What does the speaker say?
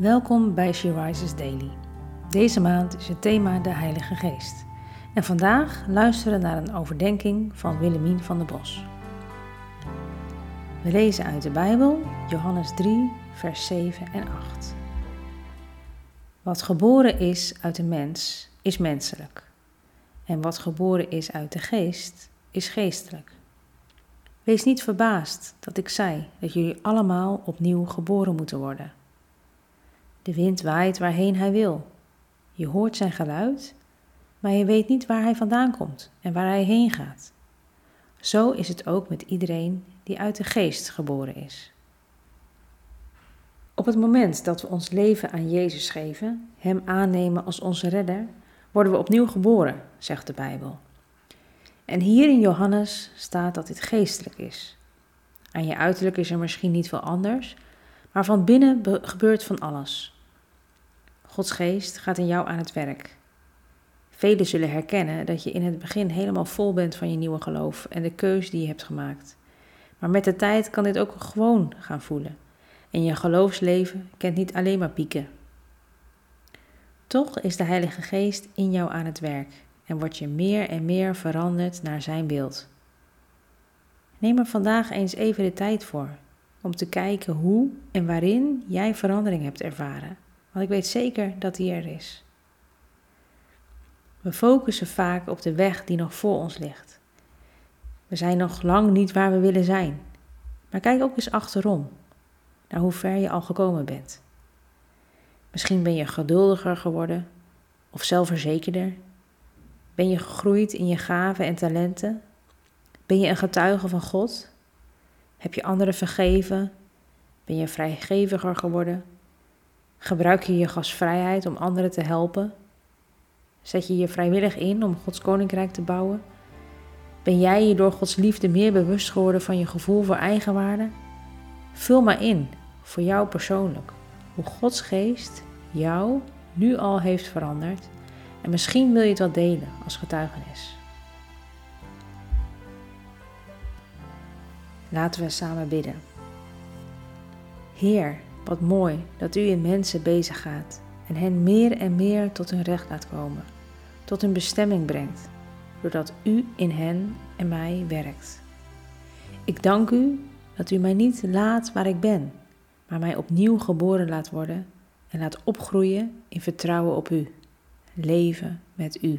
Welkom bij She Rises Daily. Deze maand is het thema de Heilige Geest. En vandaag luisteren naar een overdenking van Willemien van der Bos. We lezen uit de Bijbel Johannes 3, vers 7 en 8. Wat geboren is uit de mens, is menselijk. En wat geboren is uit de geest, is geestelijk. Wees niet verbaasd dat ik zei dat jullie allemaal opnieuw geboren moeten worden. De wind waait waarheen hij wil. Je hoort zijn geluid, maar je weet niet waar hij vandaan komt en waar hij heen gaat. Zo is het ook met iedereen die uit de geest geboren is. Op het moment dat we ons leven aan Jezus geven, Hem aannemen als onze redder, worden we opnieuw geboren, zegt de Bijbel. En hier in Johannes staat dat dit geestelijk is. Aan je uiterlijk is er misschien niet veel anders, maar van binnen gebeurt van alles. Gods geest gaat in jou aan het werk. Velen zullen herkennen dat je in het begin helemaal vol bent van je nieuwe geloof en de keus die je hebt gemaakt. Maar met de tijd kan dit ook gewoon gaan voelen. En je geloofsleven kent niet alleen maar pieken. Toch is de Heilige Geest in jou aan het werk en word je meer en meer veranderd naar Zijn beeld. Neem er vandaag eens even de tijd voor om te kijken hoe en waarin jij verandering hebt ervaren, want ik weet zeker dat die er is. We focussen vaak op de weg die nog voor ons ligt. We zijn nog lang niet waar we willen zijn, maar kijk ook eens achterom naar hoe ver je al gekomen bent. Misschien ben je geduldiger geworden of zelfverzekerder ben je gegroeid in je gaven en talenten? Ben je een getuige van God? Heb je anderen vergeven? Ben je vrijgeviger geworden? Gebruik je je gastvrijheid om anderen te helpen? Zet je je vrijwillig in om Gods koninkrijk te bouwen? Ben jij je door Gods liefde meer bewust geworden van je gevoel voor eigenwaarde? Vul maar in, voor jou persoonlijk, hoe Gods geest jou nu al heeft veranderd en misschien wil je het wel delen als getuigenis. Laten we samen bidden. Heer, wat mooi dat u in mensen bezig gaat en hen meer en meer tot hun recht laat komen, tot hun bestemming brengt, doordat u in hen en mij werkt. Ik dank u dat u mij niet laat waar ik ben, maar mij opnieuw geboren laat worden en laat opgroeien in vertrouwen op u leven met u.